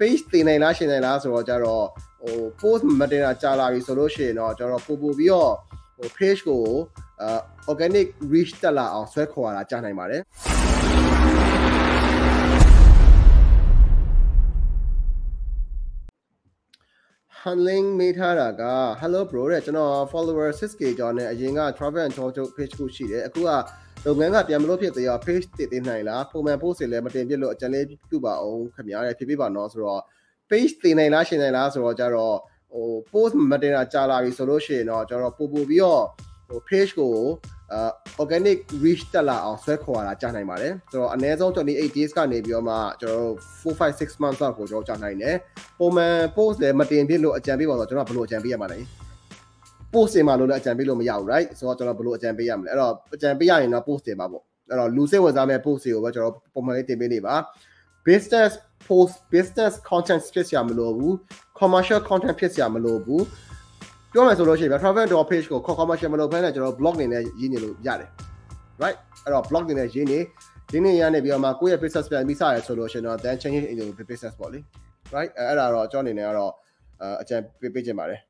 page တင်နိုင်လားရှင်းနိုင်လားဆိုတော့ကြတော့ဟို post မတင်တာကြာလာပြီဆိုလို့ရှိရင်တော့ကျွန်တော်ပို့ပို့ပြီးတော့ဟို page ကိုအာ organic reach တက်လာအောင်ဆွဲခေါ်ရတာကြားနိုင်ပါတယ် handling မေးထားတာက hello bro တဲ့ကျွန်တော် follower 6k ကျော်နဲ့အရင်က travel and tour page ကိုရှိတယ်အခုက လုပ်ငန်းကပြန်မလို့ဖြစ်သေးရော page တည်တင်နိုင်လားပုံမှန် post တွေလည်းမတင်ပြလို့အကြံလေးပြုပါအောင်ခင်ဗျာတဲ့ဖြစ်ဖြစ်ပါနော်ဆိုတော့ page တင်နိုင်လားရှင်းနိုင်လားဆိုတော့ကြတော့ဟို post မတင်တာကြာလာပြီဆိုလို့ရှိရင်တော့ကျွန်တော်ပို့ပို့ပြီးတော့ဟို page ကိုအာ organic reach တက်လာအောင်ဆွဲခေါ်ရတာကြားနိုင်ပါတယ်ဆိုတော့အနည်းဆုံး28 days ကနေပြီးတော့မှကျွန်တော်4 5 6 months လောက်ကိုကျွန်တော်ကြားနိုင်တယ်ပုံမှန် post လည်းမတင်ဖြစ်လို့အကြံပေးပါတော့ကျွန်တော်ဘယ်လိုအကြံပေးရမှာလဲ post တင်မှာလို့လည်းအကြံပေးလို့မရဘူး right ဆိုတော့ကျွန်တော်ဘယ်လိုအကြံပေးရမလဲအဲ့တော့အကြံပေးရရင်တော့ post တင်ပါပေါ့အဲ့တော့လူစိတ်ဝင်စားမဲ့ post တွေကိုပဲကျွန်တော်ပုံမှန်လေးတင်ပေးနေပါ business post business content ဖြစ်စရာမလိုဘူး commercial content ဖြစ်စရာမလိုဘူးပြောမယ်ဆိုလို့ရှိရင် travel door page ကို commercial မလုပ်ဘဲနဲ့ကျွန်တော် blog နေနဲ့ရေးနေလို့ရတယ် right အဲ့တော့ blog နေနဲ့ရေးနေရင်းနေရနေပြီးတော့မှကိုယ့်ရဲ့ business plan ပြီးစရဆိုလို့ရှိရင်တော့ then change into business ပေါ့လေ right အဲ့ဒါတော့ကျွန်တော်အနေနဲ့ကတော့အကြံပေးပေးချင်ပါတယ်